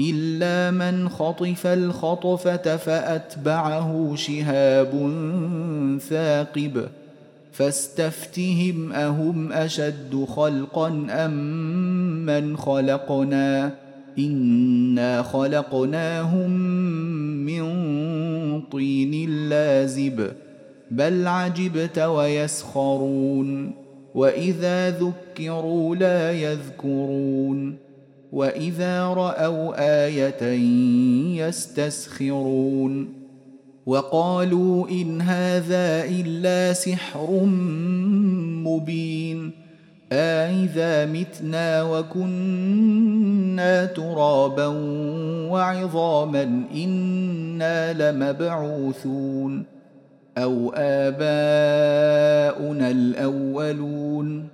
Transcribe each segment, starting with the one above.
إلا من خطف الخطفة فأتبعه شهاب ثاقب. فاستفتهم أهم أشد خلقا أم من خلقنا؟ إنا خلقناهم من طين لازب. بل عجبت ويسخرون. وإذا ذكروا لا يذكرون. واذا راوا إيه يستسخرون وقالوا ان هذا الا سحر مبين أإذا متنا وكنا ترابا وعظاما إنا لمبعوثون أو آباؤنا الأولون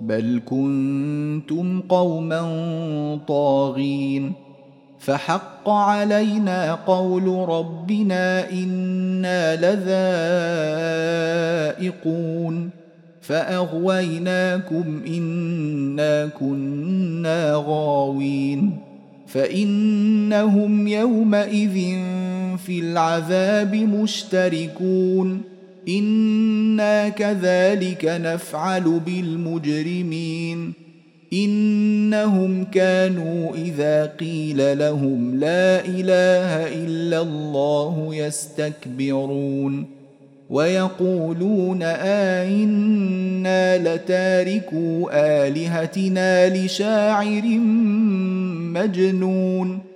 بل كنتم قوما طاغين فحق علينا قول ربنا أنا لذائقون فاغويناكم انا كنا غاوين فانهم يومئذ في العذاب مشتركون أنا كذلك نفعل بالمجرمين انهم كانوا اذا قيل لهم لا اله الا الله يستكبرون ويقولون ائنا لتاركو الهتنا لشاعر مجنون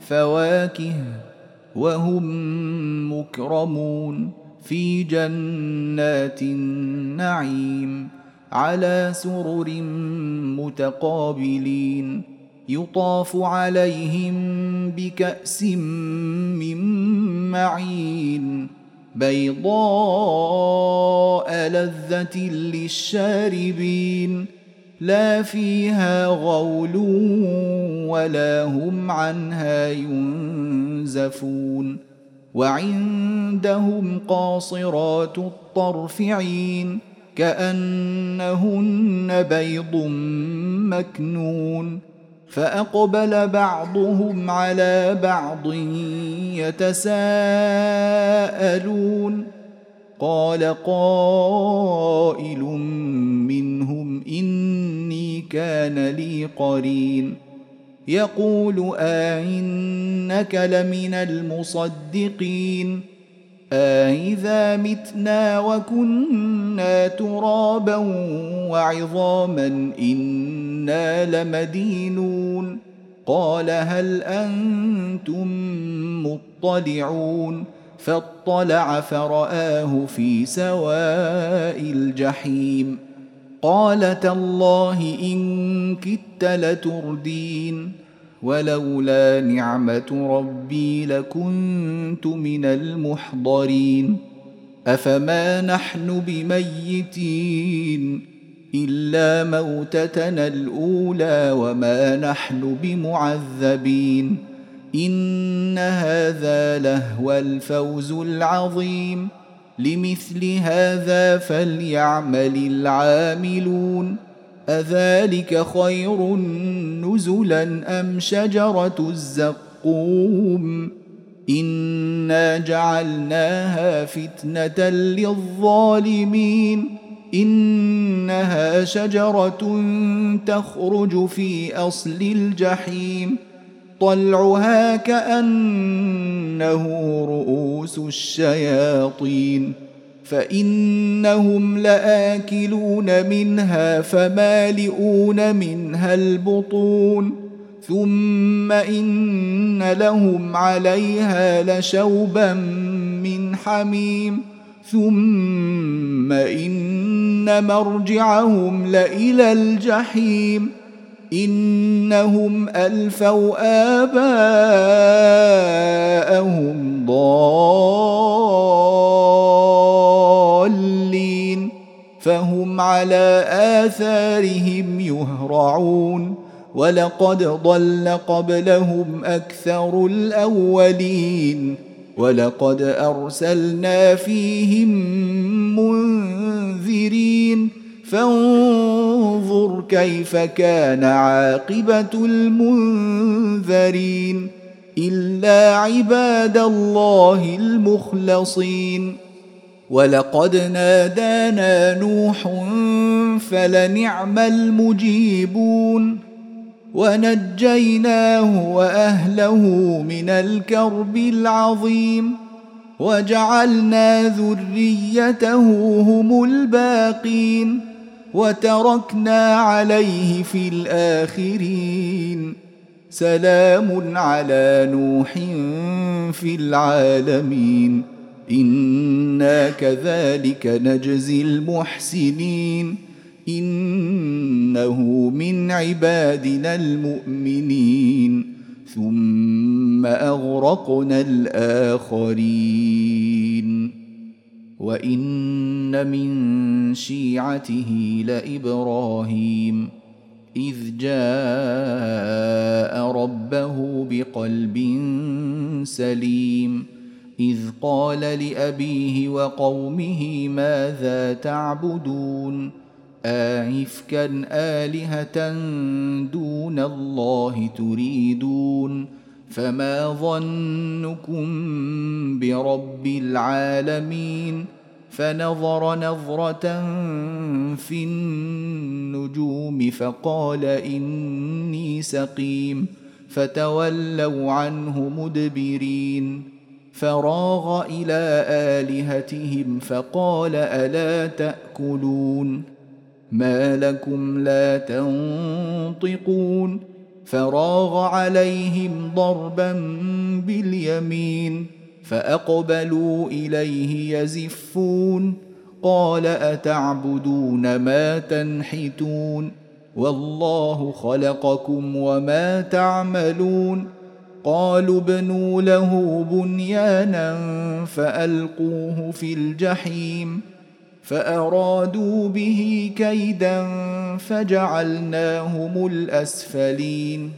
فواكه وهم مكرمون في جنات النعيم على سرر متقابلين يطاف عليهم بكأس من معين بيضاء لذة للشاربين لا فيها غول ولا هم عنها ينزفون. وعندهم قاصرات الطرف عين كأنهن بيض مكنون. فأقبل بعضهم على بعض يتساءلون. قال قائل منهم إني كان لي قرين. يقول أئنك لمن المصدقين. أإذا متنا وكنا ترابا وعظاما إنا لمدينون. قال هل أنتم مطلعون؟ فاطلع فرآه في سواء الجحيم. قال تالله إن كدت لتردين ولولا نعمة ربي لكنت من المحضرين. أفما نحن بميتين؟ إلا موتتنا الأولى وما نحن بمعذبين. ان هذا لهو الفوز العظيم لمثل هذا فليعمل العاملون اذلك خير نزلا ام شجره الزقوم أنا جعلناها فتنه للظالمين انها شجره تخرج في اصل الجحيم طلعها كأنه رؤوس الشياطين فإنهم لآكلون منها فمالئون منها البطون ثم إن لهم عليها لشوبا من حميم ثم إن مرجعهم لإلى الجحيم. إنهم ألفوا آباءهم ضالين فهم على آثارهم يهرعون ولقد ضل قبلهم أكثر الأولين ولقد أرسلنا فيهم منذرين فانظر كيف كان عاقبة المنذرين إلا عباد الله المخلصين. ولقد نادانا نوح فلنعم المجيبون. ونجيناه وأهله من الكرب العظيم. وجعلنا ذريته هم الباقين. وتركنا عليه في الآخرين. سلام على نوح في العالمين. إنا كذلك نجزي المحسنين. إنه من عبادنا المؤمنين. ثم أغرقنا الآخرين. وان من شيعته لابراهيم اذ جاء ربه بقلب سليم اذ قال لابيه وقومه ماذا تعبدون آئفكا آلهة دون الله تريدون فما ظنكم برب العالمين فنظر نظرة في النجوم فقال إني سقيم فتولوا عنه مدبرين فراغ إلى آلهتهم فقال ألا تأكلون ما لكم لا تنطقون فراغ عليهم ضربا باليمين فأقبلوا إليه يزفون قال أتعبدون ما تنحتون؟ والله خلقكم وما تعملون؟ قالوا ابنوا له بنيانا فألقوه في الجحيم. فأرادوا به كيدا فجعلناهم الأسفلين.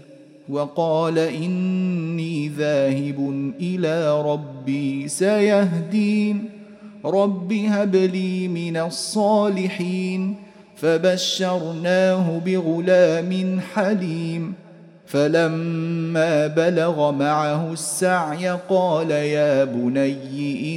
وقال إني ذاهب إلى ربي سيهدين. رب هب لي من الصالحين. فبشرناه بغلام حليم. فلما بلغ معه السعي قال يا بني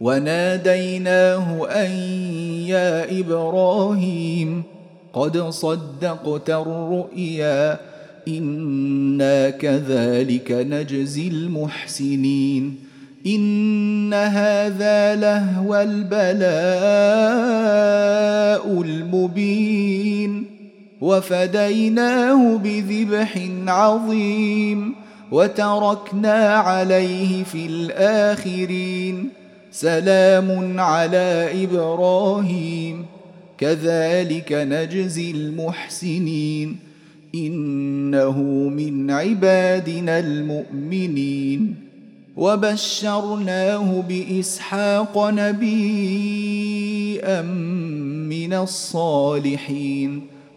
وناديناه أن يا إبراهيم قد صدقت الرؤيا إنا كذلك نجزي المحسنين. إن هذا لهو البلاء المبين. وفديناه بذبح عظيم. وتركنا عليه في الآخرين. سلام على إبراهيم. كذلك نجزي المحسنين. إنه من عبادنا المؤمنين. وبشرناه بإسحاق نبيا من الصالحين.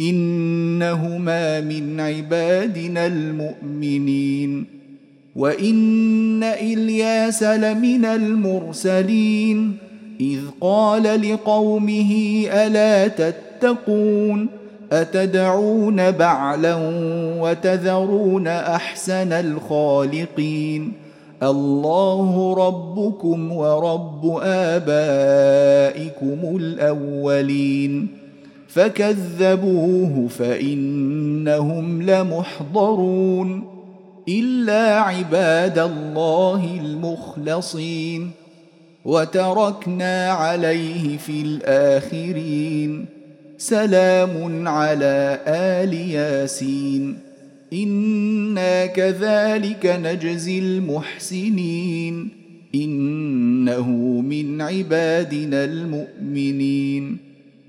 إنهما من عبادنا المؤمنين. وإن إلياس لمن المرسلين. إذ قال لقومه ألا تتقون؟ أتدعون بعلا وتذرون أحسن الخالقين؟ الله ربكم ورب آبائكم الأولين. فكذبوه فإنهم لمحضرون إلا عباد الله المخلصين وتركنا عليه في الآخرين سلام على آل ياسين إنا كذلك نجزي المحسنين إنه من عبادنا المؤمنين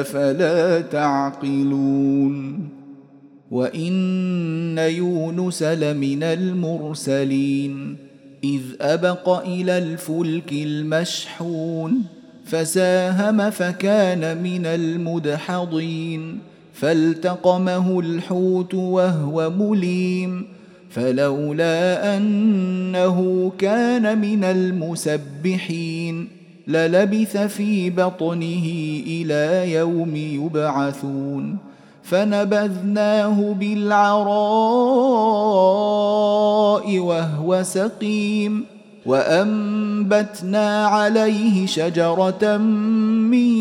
أفلا تعقلون؟ وإن يونس لمن المرسلين إذ أبق إلى الفلك المشحون فساهم فكان من المدحضين فالتقمه الحوت وهو مليم فلولا أنه كان من المسبحين. للبث في بطنه إلى يوم يبعثون فنبذناه بالعراء وهو سقيم وأنبتنا عليه شجرة من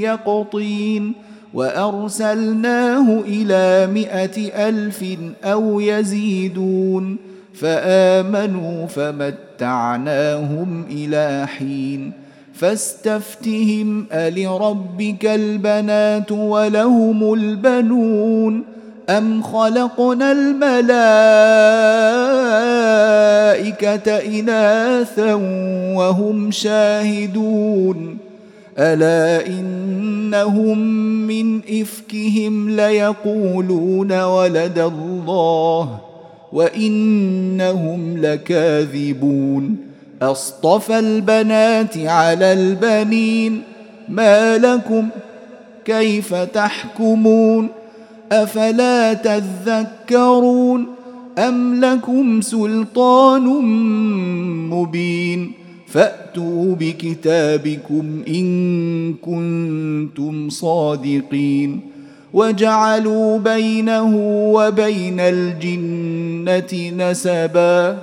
يقطين وأرسلناه إلى مائه ألف أو يزيدون فآمنوا فمتعناهم إلى حين فاستفتهم ألربك البنات ولهم البنون أم خلقنا الملائكة إناثا وهم شاهدون ألا إنهم من إفكهم ليقولون ولد الله وإنهم لكاذبون. أصطفى البنات على البنين. ما لكم كيف تحكمون؟ أفلا تذكرون أم لكم سلطان مبين؟ فأتوا بكتابكم إن كنتم صادقين. وجعلوا بينه وبين الجنة نسبا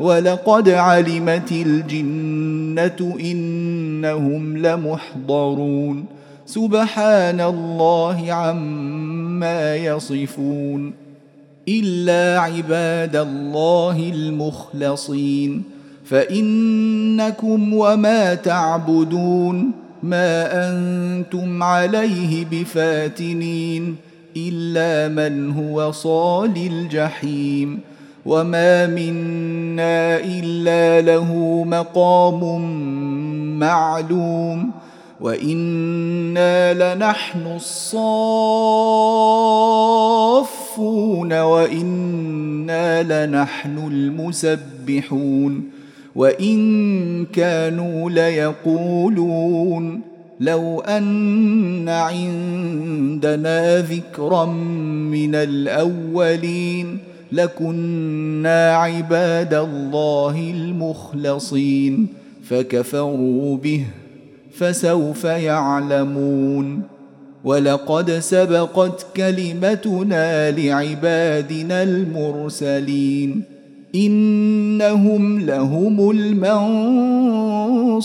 ولقد علمت الجنة إنهم لمحضرون. سبحان الله عما يصفون. إلا عباد الله المخلصين. فإنكم وما تعبدون. ما أنتم عليه بفاتنين إلا من هو صال الجحيم وما منا إلا له مقام معلوم وإنا لنحن الصافون وإنا لنحن المسبحون وإن كانوا ليقولون لو أن عندنا ذكرا من الأولين لكنا عباد الله المخلصين فكفروا به فسوف يعلمون ولقد سبقت كلمتنا لعبادنا المرسلين إنهم لهم المنصورون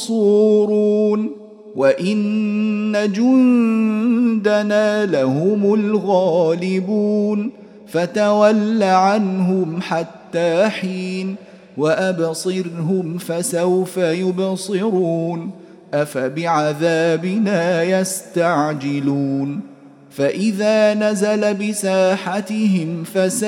وإن جندنا لهم الغالبون فتول عنهم حتى حين وأبصرهم فسوف يبصرون أفبعذابنا يستعجلون فإذا نزل بساحتهم فساء